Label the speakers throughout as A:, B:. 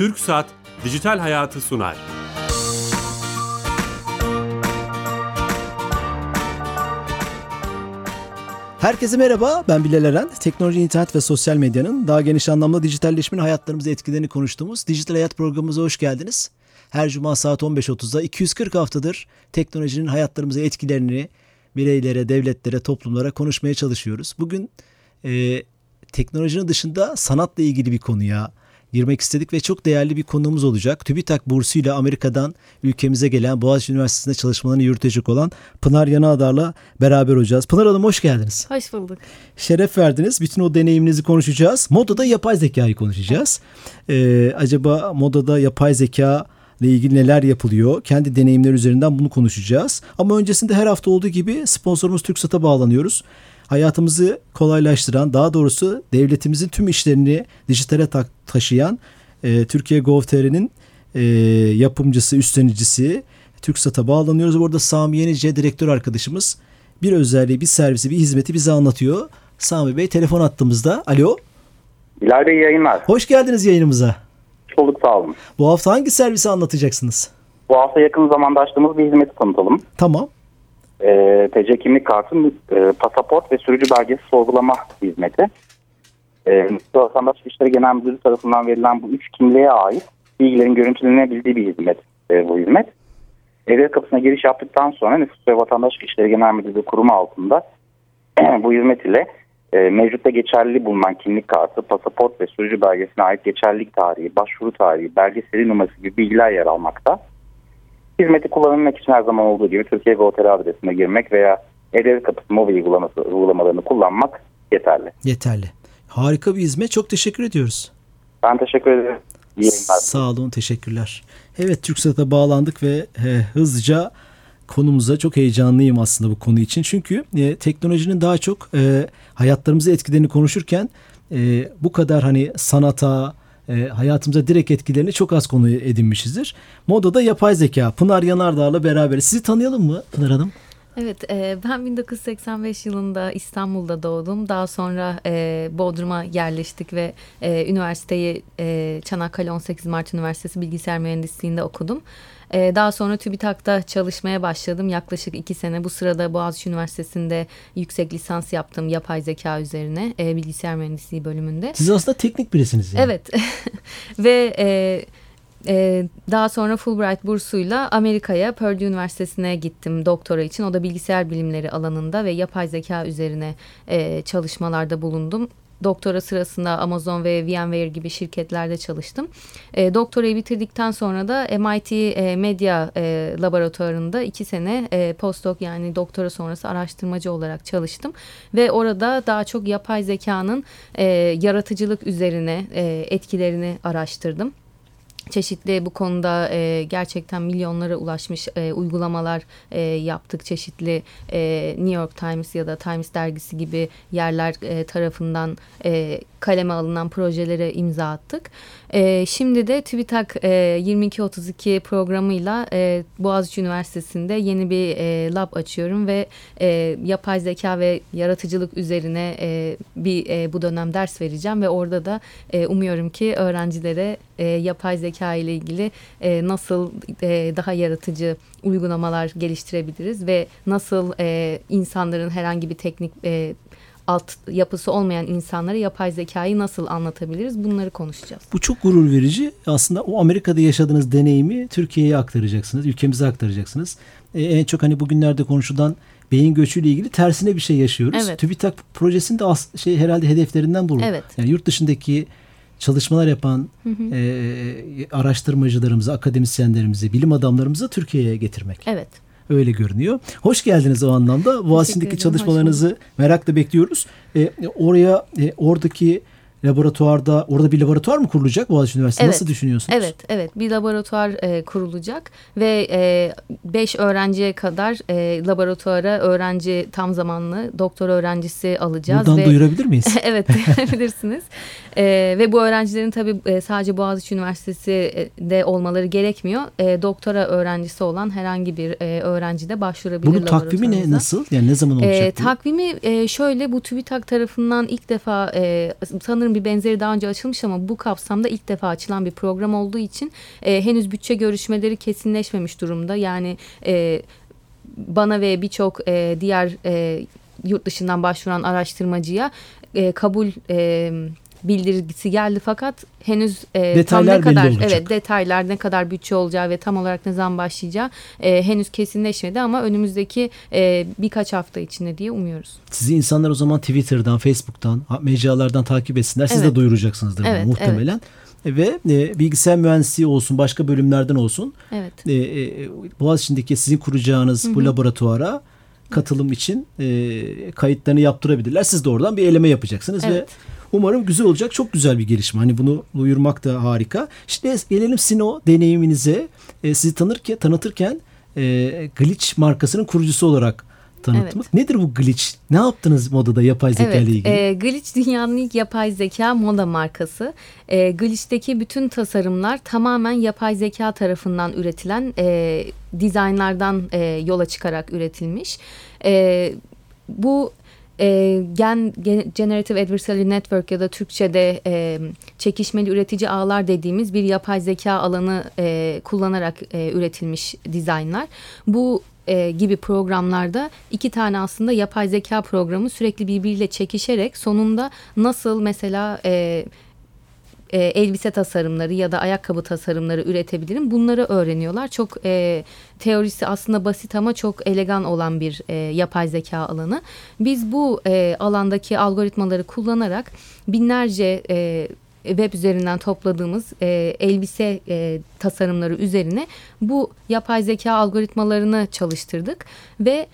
A: Türk Saat Dijital Hayatı sunar.
B: Herkese merhaba, ben Bilal Eren. Teknoloji, internet ve sosyal medyanın daha geniş anlamda dijitalleşmenin hayatlarımıza etkilerini konuştuğumuz Dijital Hayat programımıza hoş geldiniz. Her cuma saat 15.30'da 240 haftadır teknolojinin hayatlarımıza etkilerini bireylere, devletlere, toplumlara konuşmaya çalışıyoruz. Bugün e, teknolojinin dışında sanatla ilgili bir konuya girmek istedik ve çok değerli bir konuğumuz olacak. TÜBİTAK bursuyla Amerika'dan ülkemize gelen Boğaziçi Üniversitesi'nde çalışmalarını yürütecek olan Pınar Yanağdar'la beraber olacağız. Pınar Hanım hoş geldiniz.
C: Hoş bulduk.
B: Şeref verdiniz. Bütün o deneyiminizi konuşacağız. Modada yapay zekayı konuşacağız. Ee, acaba modada yapay zeka ile ilgili neler yapılıyor? Kendi deneyimler üzerinden bunu konuşacağız. Ama öncesinde her hafta olduğu gibi sponsorumuz TürkSat'a bağlanıyoruz hayatımızı kolaylaştıran, daha doğrusu devletimizin tüm işlerini dijitale ta- taşıyan e, Türkiye Gov.tr'nin e, yapımcısı, üstlenicisi TürkSat'a bağlanıyoruz. Orada Sami Yenice direktör arkadaşımız bir özelliği, bir servisi, bir hizmeti bize anlatıyor. Sami Bey telefon attığımızda. Alo.
D: Bilal Bey yayınlar.
B: Hoş geldiniz yayınımıza.
D: Hoş bulduk sağ olun.
B: Bu hafta hangi servisi anlatacaksınız?
D: Bu hafta yakın zamanda açtığımız bir hizmeti tanıtalım.
B: Tamam
D: e, TC kimlik kartı, e, pasaport ve sürücü belgesi sorgulama hizmeti. E, Vatandaş İşleri Genel Müdürlüğü tarafından verilen bu üç kimliğe ait bilgilerin görüntülenebildiği bir hizmet e, bu hizmet. Evvel kapısına giriş yaptıktan sonra Nüfus ve Vatandaş İşleri Genel Müdürlüğü kurumu altında bu hizmet ile e, mevcutta geçerli bulunan kimlik kartı, pasaport ve sürücü belgesine ait geçerlilik tarihi, başvuru tarihi, belge seri numarası gibi bilgiler yer almakta. Hizmeti kullanılmak için her zaman olduğu gibi Türkiye GoTR adresine girmek veya E-Devlet Kapısı mobil uygulaması, uygulamalarını kullanmak yeterli.
B: Yeterli. Harika bir hizmet. Çok teşekkür ediyoruz.
D: Ben teşekkür ederim.
B: Sağ olun. Teşekkürler. Evet TürkSat'a bağlandık ve he, hızlıca konumuza çok heyecanlıyım aslında bu konu için. Çünkü e, teknolojinin daha çok e, hayatlarımızı etkilerini konuşurken e, bu kadar hani sanata, e, hayatımıza direkt etkilerini çok az konu edinmişizdir. Modada yapay zeka. Pınar Yanardağ'la beraber. Sizi tanıyalım mı Pınar Hanım?
C: Evet, e, ben 1985 yılında İstanbul'da doğdum. Daha sonra e, Bodrum'a yerleştik ve e, üniversiteyi e, Çanakkale 18 Mart Üniversitesi Bilgisayar Mühendisliği'nde okudum. E, daha sonra TÜBİTAK'ta çalışmaya başladım. Yaklaşık iki sene bu sırada Boğaziçi Üniversitesi'nde yüksek lisans yaptım yapay zeka üzerine e, bilgisayar mühendisliği bölümünde.
B: Siz aslında teknik birisiniz yani.
C: Evet ve... E, ee, daha sonra Fulbright bursuyla Amerika'ya Purdue Üniversitesi'ne gittim doktora için. O da bilgisayar bilimleri alanında ve yapay zeka üzerine e, çalışmalarda bulundum. Doktora sırasında Amazon ve VMware gibi şirketlerde çalıştım. E, doktorayı bitirdikten sonra da MIT e, Medya e, Laboratuvarı'nda iki sene e, postdoc yani doktora sonrası araştırmacı olarak çalıştım. Ve orada daha çok yapay zekanın e, yaratıcılık üzerine e, etkilerini araştırdım çeşitli bu konuda e, gerçekten milyonlara ulaşmış e, uygulamalar e, yaptık. Çeşitli e, New York Times ya da Times dergisi gibi yerler e, tarafından e, kaleme alınan projelere imza attık. E, şimdi de TÜBİTAK e, 2232 programıyla e, Boğaziçi Üniversitesi'nde yeni bir e, lab açıyorum ve e, yapay zeka ve yaratıcılık üzerine e, bir e, bu dönem ders vereceğim ve orada da e, umuyorum ki öğrencilere e, yapay zeka ile ilgili e, nasıl e, daha yaratıcı uygulamalar geliştirebiliriz ve nasıl e, insanların herhangi bir teknik e, alt yapısı olmayan insanlara yapay zekayı nasıl anlatabiliriz bunları konuşacağız.
B: Bu çok gurur verici. Aslında o Amerika'da yaşadığınız deneyimi Türkiye'ye aktaracaksınız, ülkemize aktaracaksınız. Ee, en çok hani bugünlerde konuşulan beyin göçüyle ilgili tersine bir şey yaşıyoruz.
C: Evet.
B: TÜBİTAK projesinde as şey herhalde hedeflerinden bu.
C: Evet.
B: Yani yurt dışındaki çalışmalar yapan hı hı. E, araştırmacılarımızı, akademisyenlerimizi, bilim adamlarımızı Türkiye'ye getirmek.
C: Evet.
B: Öyle görünüyor. Hoş geldiniz o anlamda. Boğaziçi'ndeki çalışmalarınızı merakla bekliyoruz. E, oraya e, oradaki laboratuvarda orada bir laboratuvar mı kurulacak Boğaziçi Üniversitesi?
C: Evet,
B: Nasıl düşünüyorsunuz?
C: Evet, evet. Bir laboratuvar e, kurulacak ve e, beş öğrenciye kadar e, laboratuvara öğrenci tam zamanlı doktor öğrencisi alacağız.
B: Buradan
C: ve,
B: duyurabilir miyiz?
C: evet, duyurabilirsiniz. E, ve bu öğrencilerin tabii e, sadece Boğaziçi Üniversitesi'de olmaları gerekmiyor. E, doktora öğrencisi olan herhangi bir e, öğrenci de başvurabilir
B: Bunun takvimi ne nasıl? Yani ne zaman olacak
C: e, Takvimi e, şöyle bu TÜBİTAK tarafından ilk defa e, sanırım Sanırım bir benzeri daha önce açılmış ama bu kapsamda ilk defa açılan bir program olduğu için e, henüz bütçe görüşmeleri kesinleşmemiş durumda. Yani e, bana ve birçok e, diğer e, yurt dışından başvuran araştırmacıya e, kabul e, bildirgisi geldi fakat henüz e,
B: detaylar
C: tam ne kadar
B: olacak.
C: evet detaylar ne kadar bütçe olacağı ve tam olarak ne zaman başlayacağı e, henüz kesinleşmedi ama önümüzdeki e, birkaç hafta içinde diye umuyoruz.
B: Sizi insanlar o zaman Twitter'dan, Facebook'tan, mecralardan takip etsinler. Siz
C: Evet.
B: de duyuracaksınızdır bunu
C: Evet,
B: muhtemelen. Ve e, bilgisayar mühendisliği olsun, başka bölümlerden olsun.
C: Evet.
B: E, e, Boğaziçi'ndeki sizin kuracağınız bu laboratuvara katılım için e, kayıtlarını yaptırabilirler. Siz de oradan bir eleme yapacaksınız ve
C: Evet.
B: Umarım güzel olacak. Çok güzel bir gelişme. Hani bunu duyurmak da harika. Şimdi gelelim sizin o deneyiminize. E, sizi tanırken, tanıtırken e, Glitch markasının kurucusu olarak tanıtmak. Nedir bu Glitch? Ne yaptınız modada yapay zeka
C: Evet,
B: ile ilgili?
C: e, Glitch dünyanın ilk yapay zeka moda markası. E, Glitch'teki bütün tasarımlar tamamen yapay zeka tarafından üretilen e, dizaynlardan e, yola çıkarak üretilmiş. E, bu e, gen, gen- Generative Adversarial Network ya da Türkçe'de e, çekişmeli üretici ağlar dediğimiz bir yapay zeka alanı e, kullanarak e, üretilmiş dizaynlar. Bu e, gibi programlarda iki tane aslında yapay zeka programı sürekli birbiriyle çekişerek sonunda nasıl mesela e, e, elbise tasarımları ya da ayakkabı tasarımları üretebilirim. Bunları öğreniyorlar. Çok e, teorisi aslında basit ama çok elegan olan bir e, yapay zeka alanı. Biz bu e, alandaki algoritmaları kullanarak binlerce e, web üzerinden topladığımız e, elbise e, tasarımları üzerine bu yapay zeka algoritmalarını çalıştırdık ve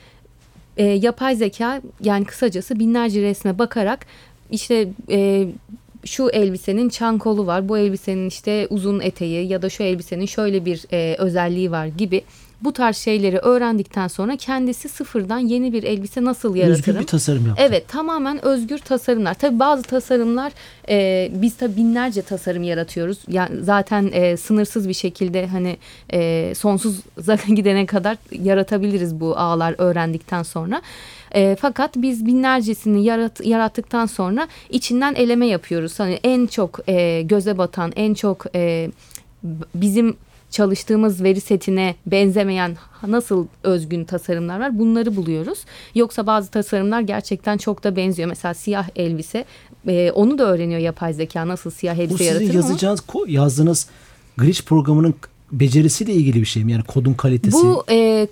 C: e, yapay zeka yani kısacası binlerce resme bakarak işte e, şu elbisenin çan kolu var, bu elbisenin işte uzun eteği ya da şu elbisenin şöyle bir e, özelliği var gibi bu tarz şeyleri öğrendikten sonra kendisi sıfırdan yeni bir elbise nasıl yaratırım?
B: Özgür bir tasarım yaptı.
C: Evet tamamen özgür tasarımlar. Tabii bazı tasarımlar e, biz tabii binlerce tasarım yaratıyoruz. Yani zaten e, sınırsız bir şekilde hani e, sonsuza gidene kadar yaratabiliriz bu ağlar öğrendikten sonra. E, fakat biz binlercesini yarat, yarattıktan sonra içinden eleme yapıyoruz. Hani en çok e, göze batan, en çok e, bizim çalıştığımız veri setine benzemeyen nasıl özgün tasarımlar var bunları buluyoruz. Yoksa bazı tasarımlar gerçekten çok da benziyor. Mesela siyah elbise e, onu da öğreniyor yapay zeka nasıl siyah
B: Bu
C: elbise
B: sizin
C: yaratır ama
B: yazacağınız, ko- yazdığınız Glitch programının becerisiyle ilgili bir şey mi? Yani kodun kalitesi.
C: bu e,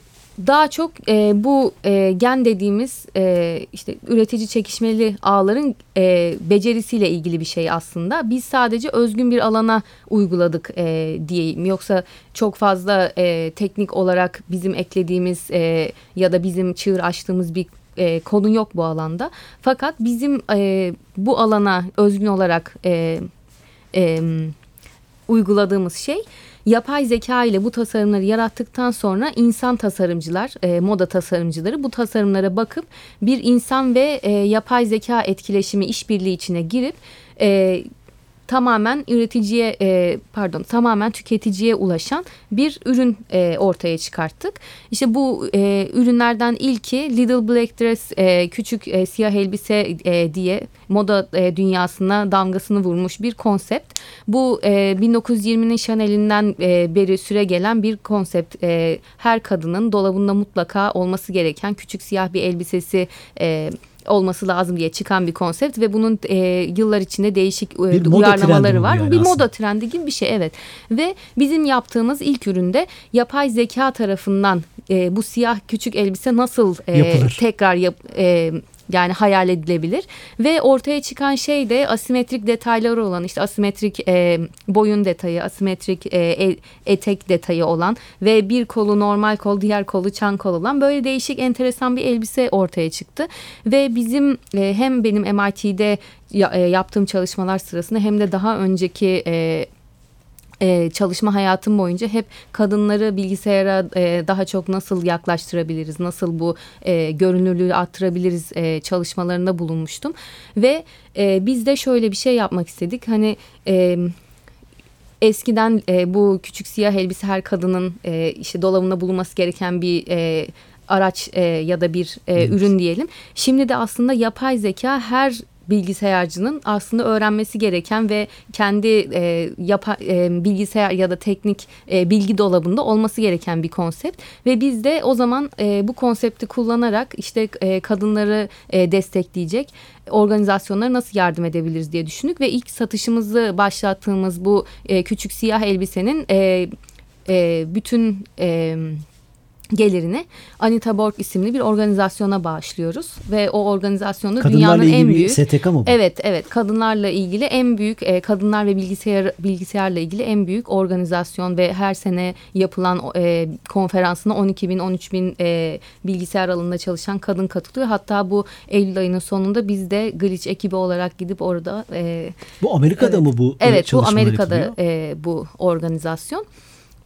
C: daha çok e, bu e, gen dediğimiz e, işte üretici çekişmeli ağların e, becerisiyle ilgili bir şey aslında. Biz sadece özgün bir alana uyguladık e, diyeyim. Yoksa çok fazla e, teknik olarak bizim eklediğimiz e, ya da bizim çığır açtığımız bir e, konu yok bu alanda. Fakat bizim e, bu alana özgün olarak e, e, uyguladığımız şey yapay zeka ile bu tasarımları yarattıktan sonra insan tasarımcılar, e, moda tasarımcıları bu tasarımlara bakıp bir insan ve e, yapay zeka etkileşimi işbirliği içine girip e, tamamen üreticiye e, pardon tamamen tüketiciye ulaşan bir ürün e, ortaya çıkarttık. İşte bu e, ürünlerden ilki Little Black Dress e, küçük e, siyah elbise e, diye moda e, dünyasına damgasını vurmuş bir konsept. Bu e, 1920'nin Chanel'inden e, beri süre gelen bir konsept. E, her kadının dolabında mutlaka olması gereken küçük siyah bir elbisesi e, olması lazım diye çıkan bir konsept ve bunun e, yıllar içinde değişik e,
B: Bir
C: uyarlamaları var.
B: yani
C: bir
B: aslında.
C: moda trendi gibi bir şey evet. Ve bizim yaptığımız ilk üründe yapay zeka tarafından e, bu siyah küçük elbise nasıl e,
B: Yapılır.
C: tekrar yap, e, yani hayal edilebilir. Ve ortaya çıkan şey de asimetrik detayları olan işte asimetrik e, boyun detayı, asimetrik e, e- etek detayı olan ve bir kolu normal kol, diğer kolu çan kol olan böyle değişik enteresan bir elbise ortaya çıktı. Ve bizim e, hem benim MIT'de e, yaptığım çalışmalar sırasında hem de daha önceki e, e, çalışma hayatım boyunca hep kadınları bilgisayara e, daha çok nasıl yaklaştırabiliriz, nasıl bu e, görünürlüğü arttırabiliriz e, çalışmalarında bulunmuştum. Ve e, biz de şöyle bir şey yapmak istedik. Hani e, eskiden e, bu küçük siyah elbise her kadının e, işte dolabında bulunması gereken bir e, araç e, ya da bir e, ürün diyelim. Şimdi de aslında yapay zeka her bilgisayarcının aslında öğrenmesi gereken ve kendi e, yapa, e, bilgisayar ya da teknik e, bilgi dolabında olması gereken bir konsept. Ve biz de o zaman e, bu konsepti kullanarak işte e, kadınları e, destekleyecek organizasyonlara nasıl yardım edebiliriz diye düşündük. Ve ilk satışımızı başlattığımız bu e, küçük siyah elbisenin e, e, bütün e, gelirini Anita Borg isimli bir organizasyona bağışlıyoruz ve o organizasyonda
B: Kadınlarla
C: dünyanın en büyük
B: STK mı bu?
C: Evet evet kadınlarla ilgili en büyük e, kadınlar ve bilgisayar bilgisayarla ilgili en büyük organizasyon ve her sene yapılan e, konferansına 12 bin 13 bin e, bilgisayar alanında çalışan kadın katılıyor. Hatta bu Eylül ayının sonunda biz de Glitch ekibi olarak gidip orada e,
B: Bu Amerika'da
C: evet.
B: mı bu e,
C: Evet bu Amerika'da
B: yapılıyor?
C: e, bu organizasyon.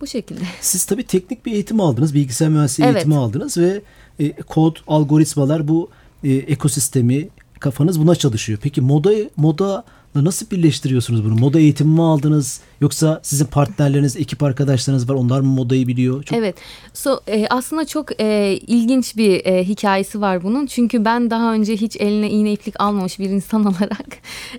C: Bu şekilde.
B: Siz tabii teknik bir eğitim aldınız, bilgisayar mühendisliği
C: Evet.
B: eğitimi aldınız ve e, kod, algoritmalar bu e, ekosistemi kafanız buna çalışıyor. Peki moda moda nasıl birleştiriyorsunuz bunu? Moda eğitimi mi aldınız yoksa sizin partnerleriniz, ekip arkadaşlarınız var onlar mı modayı biliyor? Çok
C: Evet. So, e, aslında çok e, ilginç bir e, hikayesi var bunun. Çünkü ben daha önce hiç eline iğne iplik almamış bir insan olarak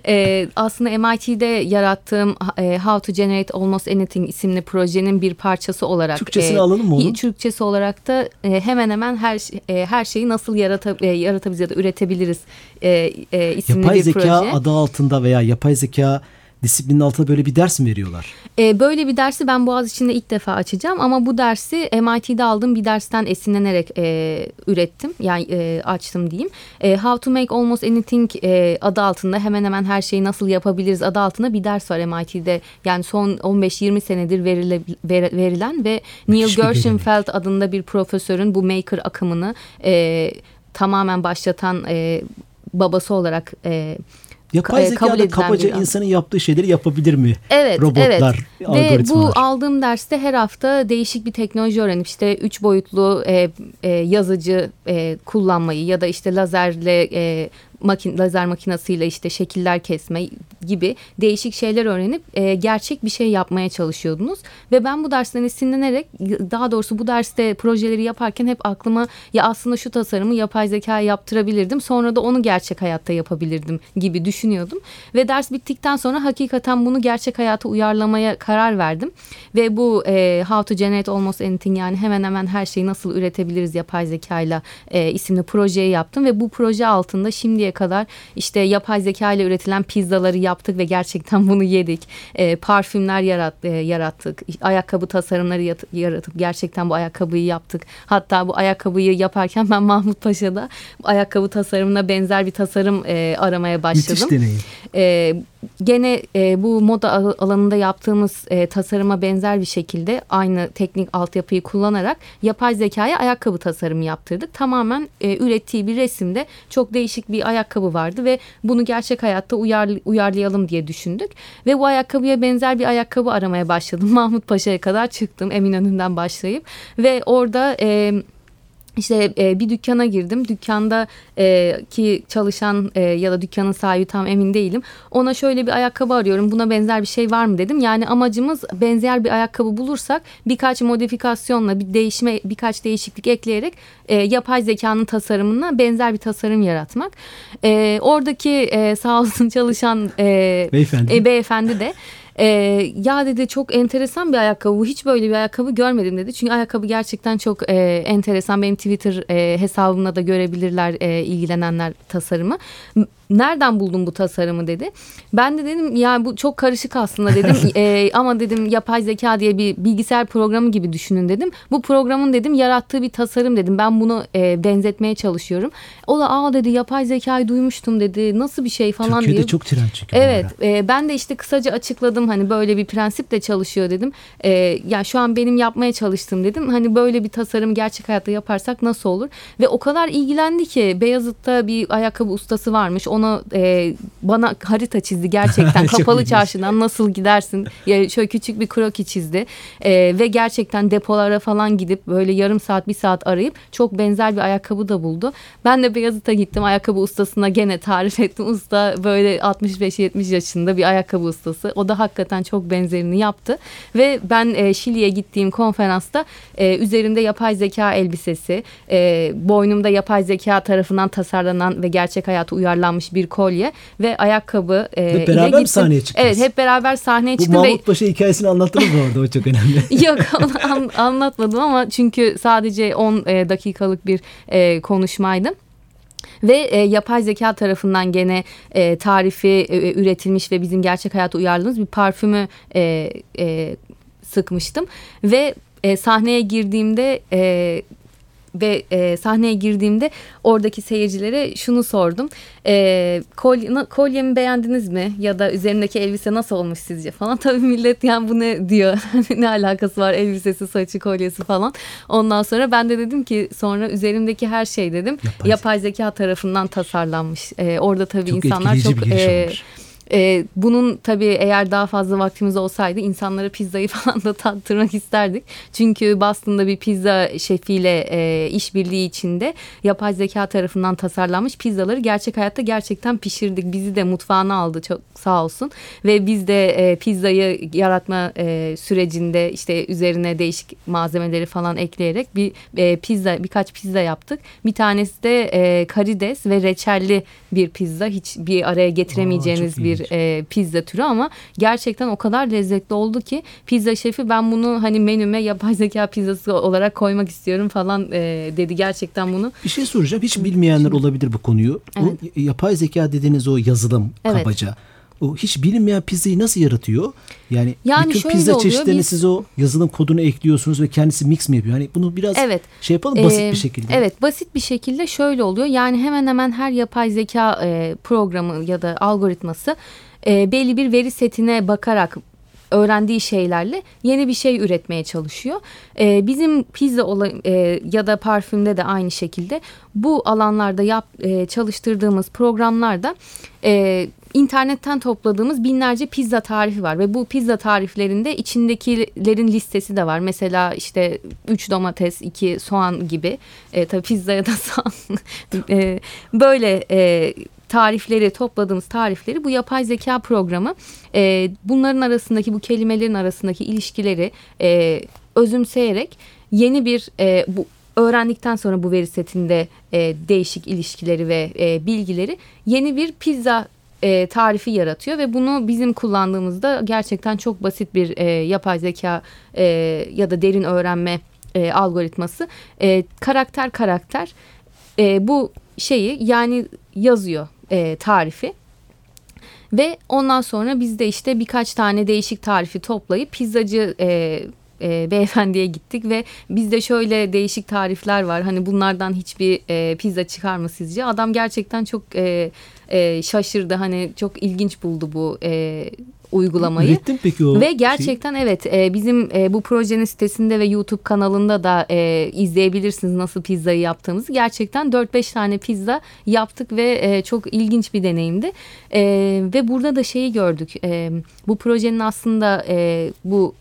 C: e, aslında MIT'de yarattığım e, How to Generate Almost Anything isimli projenin bir parçası olarak
B: Türkçesini
C: e,
B: alalım mı onun?
C: Türkçesi olarak da e, hemen hemen her e, her şeyi nasıl yarata, e, yaratabiliriz ya da üretebiliriz e, e, isimli
B: yapay
C: bir
B: zeka
C: proje.
B: adı altında veya yapay zeka disiplinin altında böyle bir ders mi veriyorlar?
C: E, böyle bir dersi ben Boğaziçi'nde ilk defa açacağım ama bu dersi MIT'de aldığım bir dersten esinlenerek e, ürettim. Yani e, açtım diyeyim. E, How to Make Almost Anything e, adı altında hemen hemen her şeyi nasıl yapabiliriz adı altında bir ders var MIT'de. Yani son 15-20 senedir verile, ver- verilen ve Neil Gershenfeld adında bir profesörün bu maker akımını e, tamamen başlatan e, babası olarak e,
B: Yapay
C: e,
B: zeka
C: kabul
B: da kabaca
C: bir-
B: insanın yaptığı şeyleri yapabilir mi?
C: Evet,
B: Robotlar,
C: evet. Ve
B: algoritmalar.
C: bu aldığım derste her hafta değişik bir teknoloji öğrenip işte üç boyutlu e, e, yazıcı e, kullanmayı ya da işte lazerle e, makin, lazer makinesiyle işte şekiller kesme gibi değişik şeyler öğrenip e, gerçek bir şey yapmaya çalışıyordunuz. Ve ben bu dersten esinlenerek daha doğrusu bu derste projeleri yaparken hep aklıma ya aslında şu tasarımı yapay zeka yaptırabilirdim. Sonra da onu gerçek hayatta yapabilirdim gibi düşünüyordum. Ve ders bittikten sonra hakikaten bunu gerçek hayata uyarlamaya karar verdim. Ve bu e, How to Generate Almost Anything yani hemen hemen her şeyi nasıl üretebiliriz yapay zekayla e, isimli projeyi yaptım. Ve bu proje altında şimdiye kadar işte yapay zeka ile üretilen pizzaları yaptık ve gerçekten bunu yedik. E, parfümler yarat, e, yarattık. Ayakkabı tasarımları yat- yaratıp gerçekten bu ayakkabıyı yaptık. Hatta bu ayakkabıyı yaparken ben Mahmut Paşa'da ayakkabı tasarımına benzer bir tasarım e, aramaya başladım.
B: Müthiş deneyim.
C: E, gene e, bu moda al- alanında yaptığımız e, tasarıma benzer bir şekilde aynı teknik altyapıyı kullanarak yapay zekaya ayakkabı tasarımı yaptırdık. Tamamen e, ürettiği bir resimde çok değişik bir ayakkabı vardı ve bunu gerçek hayatta uyar, uyarlayalım diye düşündük. Ve bu ayakkabıya benzer bir ayakkabı aramaya başladım. Mahmut Paşa'ya kadar çıktım Eminönü'nden başlayıp ve orada... E, işte e, bir dükkana girdim. Dükkanda e, ki çalışan e, ya da dükkanın sahibi tam emin değilim. Ona şöyle bir ayakkabı arıyorum. Buna benzer bir şey var mı dedim. Yani amacımız benzer bir ayakkabı bulursak birkaç modifikasyonla bir değişme birkaç değişiklik ekleyerek e, yapay zekanın tasarımına benzer bir tasarım yaratmak. E, oradaki e, sağ olsun çalışan e,
B: Beyefendi.
C: e, beyefendi de e, ya dedi çok enteresan bir ayakkabı hiç böyle bir ayakkabı görmedim dedi. Çünkü ayakkabı gerçekten çok e, enteresan benim Twitter e, hesabımda da görebilirler e, ilgilenenler tasarımı. Nereden buldun bu tasarımı dedi. Ben de dedim ya bu çok karışık aslında dedim E, ama dedim yapay zeka diye bir bilgisayar programı gibi düşünün dedim. Bu programın dedim yarattığı bir tasarım dedim ben bunu e, benzetmeye çalışıyorum. O da aa dedi yapay zekayı duymuştum dedi nasıl bir şey falan
B: Türkiye'de
C: diye.
B: çok çünkü. bu
C: Evet e, ben de işte kısaca açıkladım hani böyle bir prensiple çalışıyor dedim. E, ya şu an benim yapmaya çalıştığım dedim. Hani böyle bir tasarım gerçek hayatta yaparsak nasıl olur? Ve o kadar ilgilendi ki Beyazıt'ta bir ayakkabı ustası varmış. Ona e, bana harita çizdi gerçekten. Kapalı çarşıdan nasıl gidersin? Ya şöyle küçük bir kroki çizdi. E, ve gerçekten depolara falan gidip böyle yarım saat bir saat arayıp çok benzer bir ayakkabı da buldu. Ben de Beyazıt'a gittim. Ayakkabı ustasına gene tarif ettim. Usta böyle 65-70 yaşında bir ayakkabı ustası. O da hakikaten çok benzerini yaptı. Ve ben e, Şili'ye gittiğim konferansta e, üzerinde yapay zeka elbisesi, e, boynumda yapay zeka tarafından tasarlanan ve gerçek hayata uyarlanmış yapılmış bir kolye ve ayakkabı e,
B: Ve
C: ile
B: beraber mi
C: gittim.
B: sahneye çıktınız?
C: Evet hep beraber sahneye
B: Bu
C: çıktım ve
B: Mahmut Paşa hikayesini anlattınız mı orada? O çok önemli.
C: Yok onu an- anlatmadım ama çünkü sadece 10 e, dakikalık bir e, konuşmaydı. Ve e, yapay zeka tarafından gene e, tarifi e, üretilmiş ve bizim gerçek hayata uyarladığımız bir parfümü e, e, sıkmıştım. Ve e, sahneye girdiğimde e, ve e, sahneye girdiğimde oradaki seyircilere şunu sordum. E, kolye, kolyemi beğendiniz mi? Ya da üzerindeki elbise nasıl olmuş sizce falan. Tabii millet yani bu ne diyor. ne alakası var elbisesi, saçı, kolyesi falan. Ondan sonra ben de dedim ki sonra üzerimdeki her şey dedim.
B: Yapay
C: Yapay, zeka tarafından tasarlanmış. E, orada tabii
B: Çok
C: insanlar
B: etkileyici
C: çok
B: bir giriş
C: e,
B: olmuş.
C: Ee, bunun tabii eğer daha fazla vaktimiz olsaydı insanlara pizzayı falan da tattırmak isterdik. Çünkü Boston'da bir pizza şefiyle e, işbirliği içinde yapay zeka tarafından tasarlanmış pizzaları gerçek hayatta gerçekten pişirdik. Bizi de mutfağına aldı çok sağ olsun. Ve biz de e, pizzayı yaratma e, sürecinde işte üzerine değişik malzemeleri falan ekleyerek bir e, pizza birkaç pizza yaptık. Bir tanesi de e, karides ve reçelli bir pizza. Hiç bir araya getiremeyeceğiniz
B: çok
C: bir e, pizza türü ama gerçekten o kadar lezzetli oldu ki pizza şefi ben bunu hani menüme yapay zeka pizzası olarak koymak istiyorum falan e, dedi. Gerçekten bunu
B: Bir şey soracağım. Hiç bilmeyenler olabilir bu konuyu. O y- yapay zeka dediğiniz o yazılım
C: Evet.
B: kabaca. O hiç bilinmeyen pizzayı nasıl yaratıyor? Yani,
C: Yani
B: bütün pizza
C: oluyor,
B: çeşitlerine
C: biz-
B: siz o yazılım kodunu ekliyorsunuz ve kendisi mix mi yapıyor? Hani bunu biraz
C: Evet.
B: şey yapalım basit
C: Ee,
B: bir şekilde.
C: Evet basit bir şekilde şöyle oluyor. Yani hemen hemen her yapay zeka e, programı ya da algoritması e, belli bir veri setine bakarak öğrendiği şeylerle yeni bir şey üretmeye çalışıyor. E, bizim pizza ola- e, ya da parfümde de aynı şekilde bu alanlarda yap, e, çalıştırdığımız programlarda e, internetten topladığımız binlerce pizza tarifi var ve bu pizza tariflerinde içindekilerin listesi de var. Mesela işte 3 domates, 2 soğan gibi. E, tabii pizzaya da soğan. E, böyle e, tarifleri topladığımız tarifleri bu yapay zeka programı e, bunların arasındaki bu kelimelerin arasındaki ilişkileri e, özümseyerek yeni bir e, bu öğrendikten sonra bu veri setinde e, değişik ilişkileri ve e, bilgileri yeni bir pizza e, tarifi yaratıyor ve bunu bizim kullandığımızda gerçekten çok basit bir e, yapay zeka e, ya da derin öğrenme e, algoritması. E, karakter karakter e, bu şeyi yani yazıyor e, tarifi. Ve ondan sonra biz de işte birkaç tane değişik tarifi toplayıp pizzacı e, e, beyefendiye gittik ve bizde şöyle değişik tarifler var. Hani bunlardan hiçbir e, pizza çıkar mı sizce? Adam gerçekten çok e, e, şaşırdı. Hani çok ilginç buldu bu e, uygulamayı.
B: Ürettin peki o
C: Ve gerçekten evet e, bizim e, bu projenin sitesinde ve YouTube kanalında da e, izleyebilirsiniz nasıl pizzayı yaptığımızı. Gerçekten 4-5 tane pizza yaptık ve e, çok ilginç bir deneyimdi. E, ve burada da şeyi gördük. E, bu projenin aslında e, bu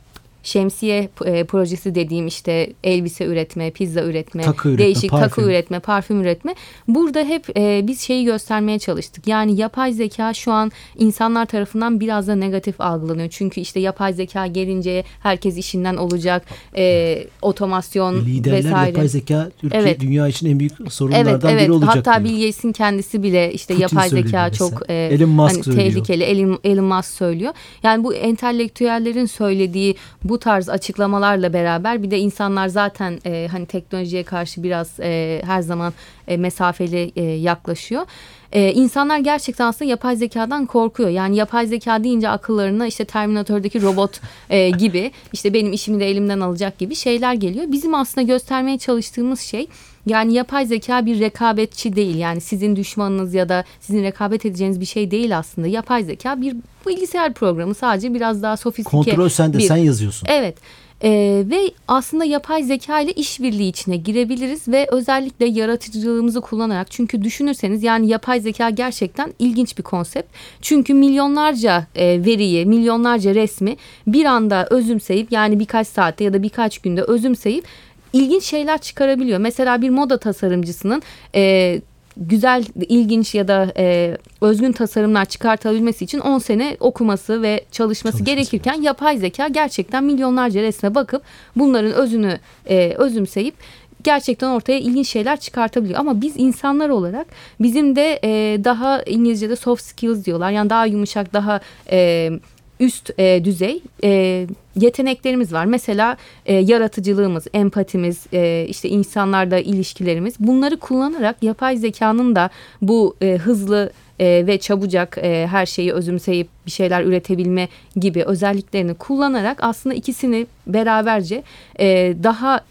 C: şemsiye e, projesi dediğim işte elbise üretme, pizza üretme,
B: Takı üretme,
C: değişik
B: parfüm.
C: takı üretme, parfüm üretme. Burada hep e, biz şeyi göstermeye çalıştık. Yani yapay zeka şu an insanlar tarafından biraz da negatif algılanıyor. Çünkü işte yapay zeka gelince herkes işinden olacak, e, otomasyon
B: Liderler
C: vesaire.
B: yapay zeka Türkiye
C: Evet.
B: dünya için en büyük
C: Evet
B: sorunlardan
C: evet
B: biri olacak
C: hatta
B: diyor.
C: Bill Gates'in kendisi bile işte
B: Putin
C: yapay zeka çok e,
B: Elon Musk
C: hani
B: söylüyor.
C: tehlikeli Elon, Elon Musk söylüyor. Yani bu entelektüellerin söylediği bu tarz açıklamalarla beraber bir de insanlar zaten e, hani teknolojiye karşı biraz e, her zaman e, mesafeli e, yaklaşıyor. E, insanlar gerçekten aslında yapay zekadan korkuyor. Yani yapay zeka deyince akıllarına işte Terminator'daki robot e, gibi işte benim işimi de elimden alacak gibi şeyler geliyor. Bizim aslında göstermeye çalıştığımız şey yani yapay zeka bir rekabetçi değil. Yani sizin düşmanınız ya da sizin rekabet edeceğiniz bir şey değil aslında. Yapay zeka bir bilgisayar programı sadece biraz daha sofistike.
B: Kontrol sende
C: bir-
B: sen yazıyorsun.
C: Evet. Ee, ve aslında yapay zeka ile işbirliği içine girebiliriz ve özellikle yaratıcılığımızı kullanarak çünkü düşünürseniz yani yapay zeka gerçekten ilginç bir konsept. Çünkü milyonlarca e, veriyi, milyonlarca resmi bir anda özümseyip yani birkaç saatte ya da birkaç günde özümseyip ilginç şeyler çıkarabiliyor. Mesela bir moda tasarımcısının e, güzel, ilginç ya da e, özgün tasarımlar çıkartabilmesi için 10 sene okuması ve çalışması
B: Çalışması
C: gerekirken yapay zeka gerçekten milyonlarca resme bakıp bunların özünü e, özümseyip gerçekten ortaya ilginç şeyler çıkartabiliyor. Ama biz insanlar olarak bizim de e, daha İngilizce'de soft skills diyorlar. Yani daha yumuşak, daha e, üst e, düzey e, yeteneklerimiz var. Mesela e, yaratıcılığımız, empatimiz, e, işte insanlarda ilişkilerimiz. Bunları kullanarak yapay zekanın da bu e, hızlı e, ve çabucak e, her şeyi özümseyip bir şeyler üretebilme gibi özelliklerini kullanarak aslında ikisini beraberce e, daha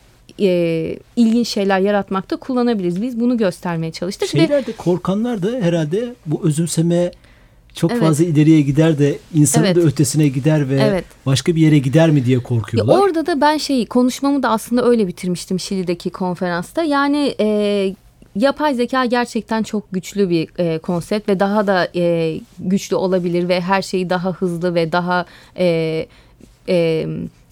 C: e, ilginç şeyler yaratmakta kullanabiliriz. Biz bunu göstermeye çalıştık.
B: Şeyler de korkanlar da herhalde bu özümseme çok evet. fazla ileriye gider de insanın evet. da ötesine gider ve evet. başka bir yere gider mi diye korkuyorlar.
C: Ya orada da ben şey konuşmamı da aslında öyle bitirmiştim Şili'deki konferansta. Yani e, yapay zeka gerçekten çok güçlü bir e, konsept ve daha da e, güçlü olabilir ve her şeyi daha hızlı ve daha e, e,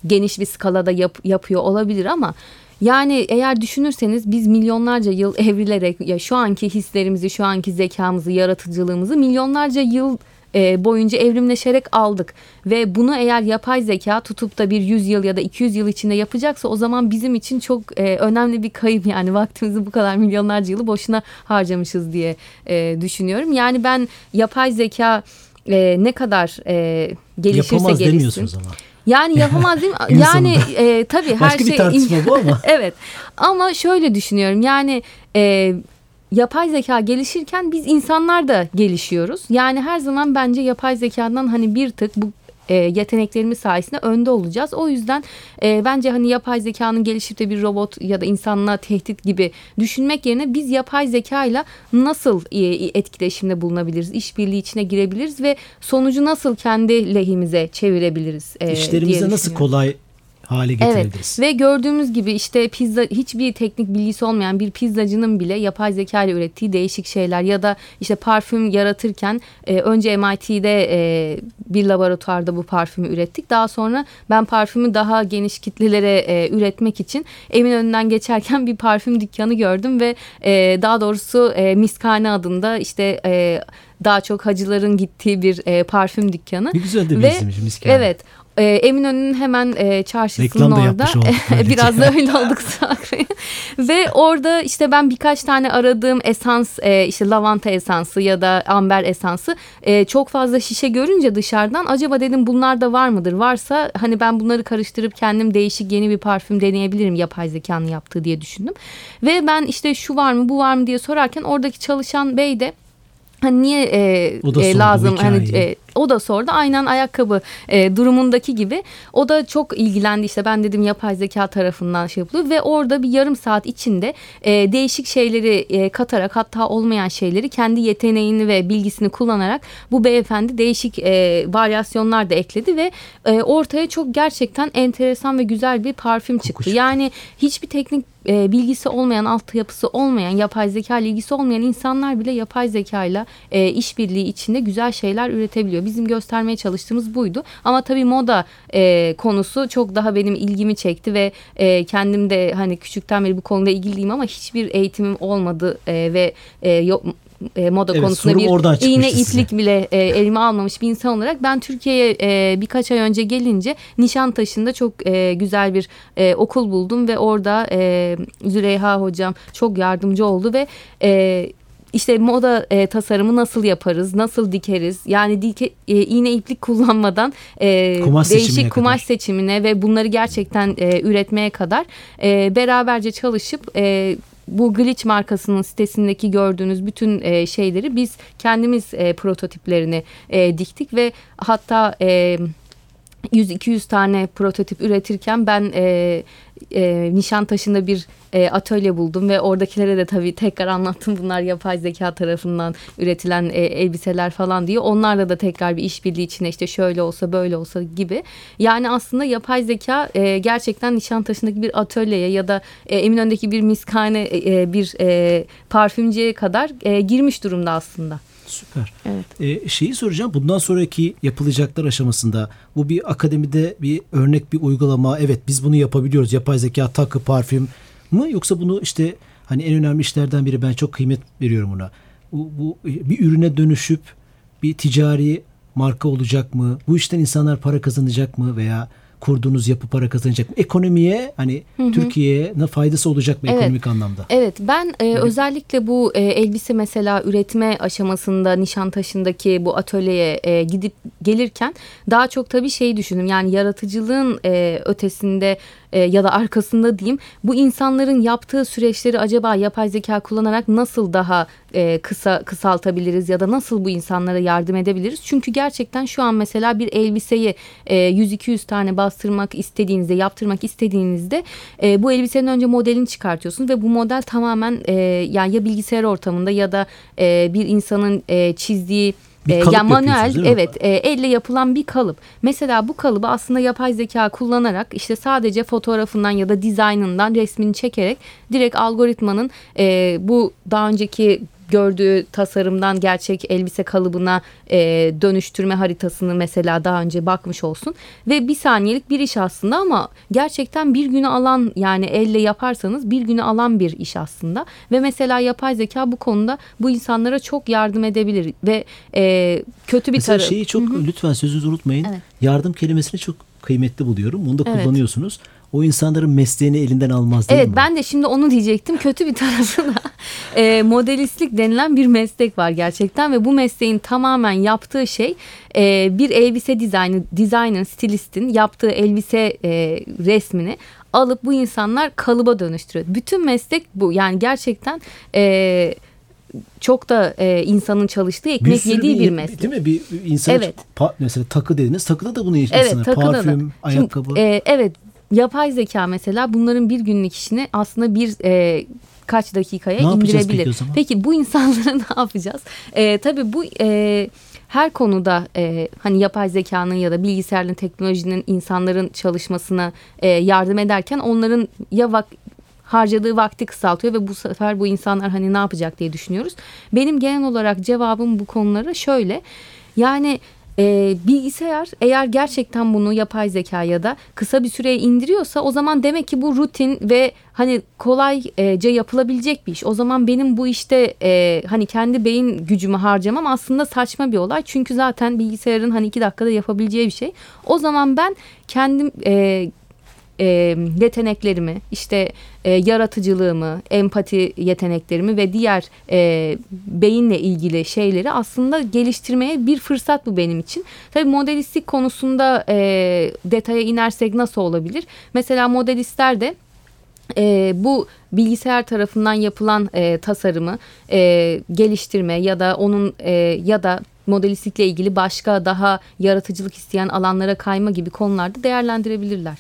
C: geniş bir skalada yap, yapıyor olabilir ama yani eğer düşünürseniz biz milyonlarca yıl evrilerek ya şu anki hislerimizi, şu anki zekamızı, yaratıcılığımızı milyonlarca yıl e, boyunca evrimleşerek aldık. Ve bunu eğer yapay zeka tutup da bir 100 yıl ya da 200 yıl içinde yapacaksa o zaman bizim için çok e, önemli bir kayıp yani vaktimizi bu kadar milyonlarca yılı boşuna harcamışız diye e, düşünüyorum. Yani ben yapay zeka e, ne kadar e, gelişirse
B: Yapamaz
C: gelişsin.
B: demiyorsunuz ama.
C: Yani yapamaz değil mi? yani e, tabii her
B: Başka
C: şey...
B: bir tartışma bu ama.
C: evet ama şöyle düşünüyorum yani... E, yapay zeka gelişirken biz insanlar da gelişiyoruz. Yani her zaman bence yapay zekadan hani bir tık bu e, yeteneklerimiz sayesinde önde olacağız. O yüzden e, bence hani yapay zekanın gelişip de bir robot ya da insanlığa tehdit gibi düşünmek yerine biz yapay zekayla nasıl e, etkileşimde bulunabiliriz, işbirliği içine girebiliriz ve sonucu nasıl kendi lehimize çevirebiliriz
B: e, İşlerimizi nasıl kolay hale getirebiliriz.
C: Evet ve gördüğümüz gibi işte pizza hiçbir teknik bilgisi olmayan bir pizzacının bile yapay zeka ile ürettiği değişik şeyler ya da işte parfüm yaratırken e, önce MIT'de e, bir laboratuvarda bu parfümü ürettik. Daha sonra ben parfümü daha geniş kitlelere e, üretmek için evin önünden geçerken bir parfüm dükkanı gördüm ve e, daha doğrusu e, Miskane adında işte e, daha çok hacıların gittiği bir e, parfüm dükkanı.
B: Ne güzel de bir isimmiş Miskane.
C: Evet e, Eminönü'nün hemen e, çarşısının orada. biraz da öyle olduk ve orada işte ben birkaç tane aradığım esans e, işte lavanta esansı ya da amber esansı e, çok fazla şişe görünce dışarıdan acaba dedim bunlar da var mıdır? Varsa hani ben bunları karıştırıp kendim değişik yeni bir parfüm deneyebilirim yapay zekanın yaptığı diye düşündüm. Ve ben işte şu var mı bu var mı diye sorarken oradaki çalışan bey de hani niye e,
B: da e,
C: lazım? Hani e, o da sordu aynen ayakkabı e, durumundaki gibi o da çok ilgilendi işte ben dedim yapay zeka tarafından şey yapılıyor ve orada bir yarım saat içinde e, değişik şeyleri e, katarak hatta olmayan şeyleri kendi yeteneğini ve bilgisini kullanarak bu beyefendi değişik e, varyasyonlar da ekledi ve e, ortaya çok gerçekten enteresan ve güzel bir parfüm çıktı. Kokuş. Yani hiçbir teknik e, bilgisi olmayan, altyapısı olmayan, yapay zeka ilgisi olmayan insanlar bile yapay zeka ile e, işbirliği içinde güzel şeyler üretebiliyor. Bizim göstermeye çalıştığımız buydu. Ama tabii moda e, konusu çok daha benim ilgimi çekti ve e, kendim de hani küçükten beri bu konuda ilgiliyim ama hiçbir eğitimim olmadı e, ve e, yok e, moda evet, konusunda bir iğne iplik bile e, elime almamış bir insan olarak ben Türkiye'ye e, birkaç ay önce gelince Nişantaşı'nda çok e, güzel bir e, okul buldum ve orada e, Züleyha hocam çok yardımcı oldu ve e, işte moda e, tasarımı nasıl yaparız, nasıl dikeriz? Yani dike, e, iğne iplik kullanmadan e, kumaş değişik kumaş kadar. seçimine ve bunları gerçekten e, üretmeye kadar e, beraberce çalışıp e, bu Glitch markasının sitesindeki gördüğünüz bütün e, şeyleri biz kendimiz e, prototiplerini e, diktik ve hatta e, 100-200 tane prototip üretirken ben e, e, Nişantaşı'nda bir e, atölye buldum ve oradakilere de tabii tekrar anlattım bunlar yapay zeka tarafından üretilen e, elbiseler falan diye. Onlarla da tekrar bir işbirliği içine işte şöyle olsa böyle olsa gibi. Yani aslında yapay zeka e, gerçekten Nişantaşı'ndaki bir atölyeye ya da e, Eminönü'ndeki bir miskane e, e, bir e, parfümcüye kadar e, girmiş durumda aslında.
B: Süper. Evet. Ee, şeyi soracağım. Bundan sonraki yapılacaklar aşamasında bu bir akademide bir örnek bir uygulama. Evet biz bunu yapabiliyoruz. Yapay zeka takı parfüm mı yoksa bunu işte hani en önemli işlerden biri ben çok kıymet veriyorum buna. Bu, bu bir ürüne dönüşüp bir ticari marka olacak mı? Bu işten insanlar para kazanacak mı veya kurduğunuz yapı para kazanacak mı? Ekonomiye hani Türkiye'ye faydası olacak mı
C: Evet.
B: ekonomik anlamda?
C: Evet ben e, özellikle bu e, elbise mesela üretme aşamasında Nişantaşı'ndaki bu atölyeye e, gidip gelirken daha çok tabii şeyi düşündüm. Yani yaratıcılığın e, ötesinde e, ya da arkasında diyeyim bu insanların yaptığı süreçleri acaba yapay zeka kullanarak nasıl daha e, kısa kısaltabiliriz ya da nasıl bu insanlara yardım edebiliriz? Çünkü gerçekten şu an mesela bir elbiseyi e, 100-200 tane bastırmak istediğinizde, yaptırmak istediğinizde e, bu elbisenin önce modelini çıkartıyorsunuz ve bu model tamamen e, yani ya bilgisayar ortamında ya da e, bir insanın e, çizdiği
B: Bir
C: e,
B: kalıp
C: yani manuel evet e, elle yapılan bir kalıp. Mesela bu kalıbı aslında yapay zeka kullanarak işte sadece fotoğrafından ya da dizaynından resmini çekerek direkt algoritmanın e, bu daha önceki gördüğü tasarımdan gerçek elbise kalıbına e, dönüştürme haritasını mesela daha önce bakmış olsun ve bir saniyelik bir iş aslında ama gerçekten bir günü alan yani elle yaparsanız bir günü alan bir iş aslında ve mesela yapay zeka bu konuda bu insanlara çok yardım edebilir ve e, kötü bir
B: Mesela
C: tarafı
B: şeyi çok lütfen sözünüzü unutmayın.
C: Evet.
B: Yardım kelimesini çok kıymetli buluyorum. Bunu da
C: Evet.
B: kullanıyorsunuz. O insanların mesleğini elinden almaz değil
C: Evet
B: mi? bu?
C: ben de şimdi onu diyecektim. Kötü bir tarafı da e, modelistlik denilen bir meslek var gerçekten ve bu mesleğin tamamen yaptığı şey e, bir elbise dizaynı, designer, stilistin yaptığı elbise e, resmini alıp bu insanlar kalıba dönüştürüyor. Bütün meslek bu yani gerçekten e, çok da e, insanın çalıştığı ekmek
B: sürü
C: yediği
B: bir-
C: bir meslek.
B: Değil mi? Bir insan
C: Evet.
B: mesela takı dediniz. Takıda da bunu
C: Evet
B: insanlar.
C: takıda da.
B: Parfüm,
C: Şimdi,
B: ayakkabı.
C: e, evet yapay zeka mesela bunların bir günlük işini aslında bir e, kaç dakikaya
B: Ne
C: indirebilir.
B: peki?
C: Peki bu insanları ne yapacağız? E, tabii bu e, her konuda e, hani yapay zekanın ya da bilgisayarın teknolojinin insanların çalışmasına e, yardım ederken onların ya vak harcadığı vakti kısaltıyor ve bu sefer bu insanlar hani ne yapacak diye düşünüyoruz. Benim genel olarak cevabım bu konulara şöyle. Yani e, bilgisayar eğer gerçekten bunu yapay zeka ya da kısa bir süreye indiriyorsa o zaman demek ki bu rutin ve hani kolayca yapılabilecek bir iş. O zaman benim bu işte e, hani kendi beyin gücümü harcamam aslında saçma bir olay. Çünkü zaten bilgisayarın hani iki dakikada yapabileceği bir şey. O zaman ben kendim e, e, yeteneklerimi, işte e, yaratıcılığımı, empati yeteneklerimi ve diğer e, beyinle ilgili şeyleri aslında geliştirmeye bir fırsat bu benim için. Tabii modelistlik konusunda e, detaya inersek nasıl olabilir? Mesela modelistler de e, bu bilgisayar tarafından yapılan e, tasarımı e, geliştirme ya da onun e, ya da modelistlikle ilgili başka daha yaratıcılık isteyen alanlara kayma gibi konularda değerlendirebilirler.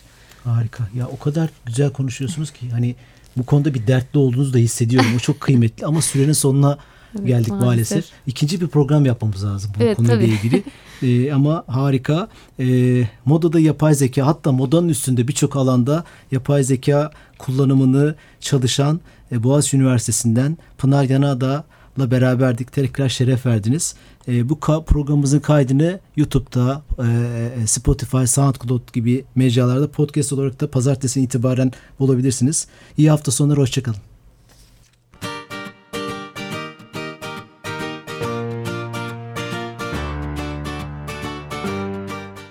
B: Harika. Ya o kadar güzel konuşuyorsunuz ki hani bu konuda bir dertli olduğunuzu da hissediyorum. O çok kıymetli ama sürenin sonuna
C: Evet,
B: geldik maalesef.
C: maalesef.
B: İkinci bir program yapmamız lazım bu
C: Evet,
B: konuyla
C: tabii.
B: ilgili. Ee, ama harika. Ee, modada yapay zeka hatta modanın üstünde birçok alanda yapay zeka kullanımını çalışan e, Boğaziçi Üniversitesi'nden Pınar Yanardağ'la beraberdik. Tekrar şeref verdiniz. E, bu ka- programımızın kaydını YouTube'da, e, Spotify, SoundCloud gibi mecralarda podcast olarak da pazartesi itibaren bulabilirsiniz. İyi hafta sonları, hoşçakalın.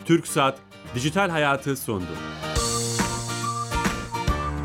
A: Türk Saat Dijital Hayatı sondu.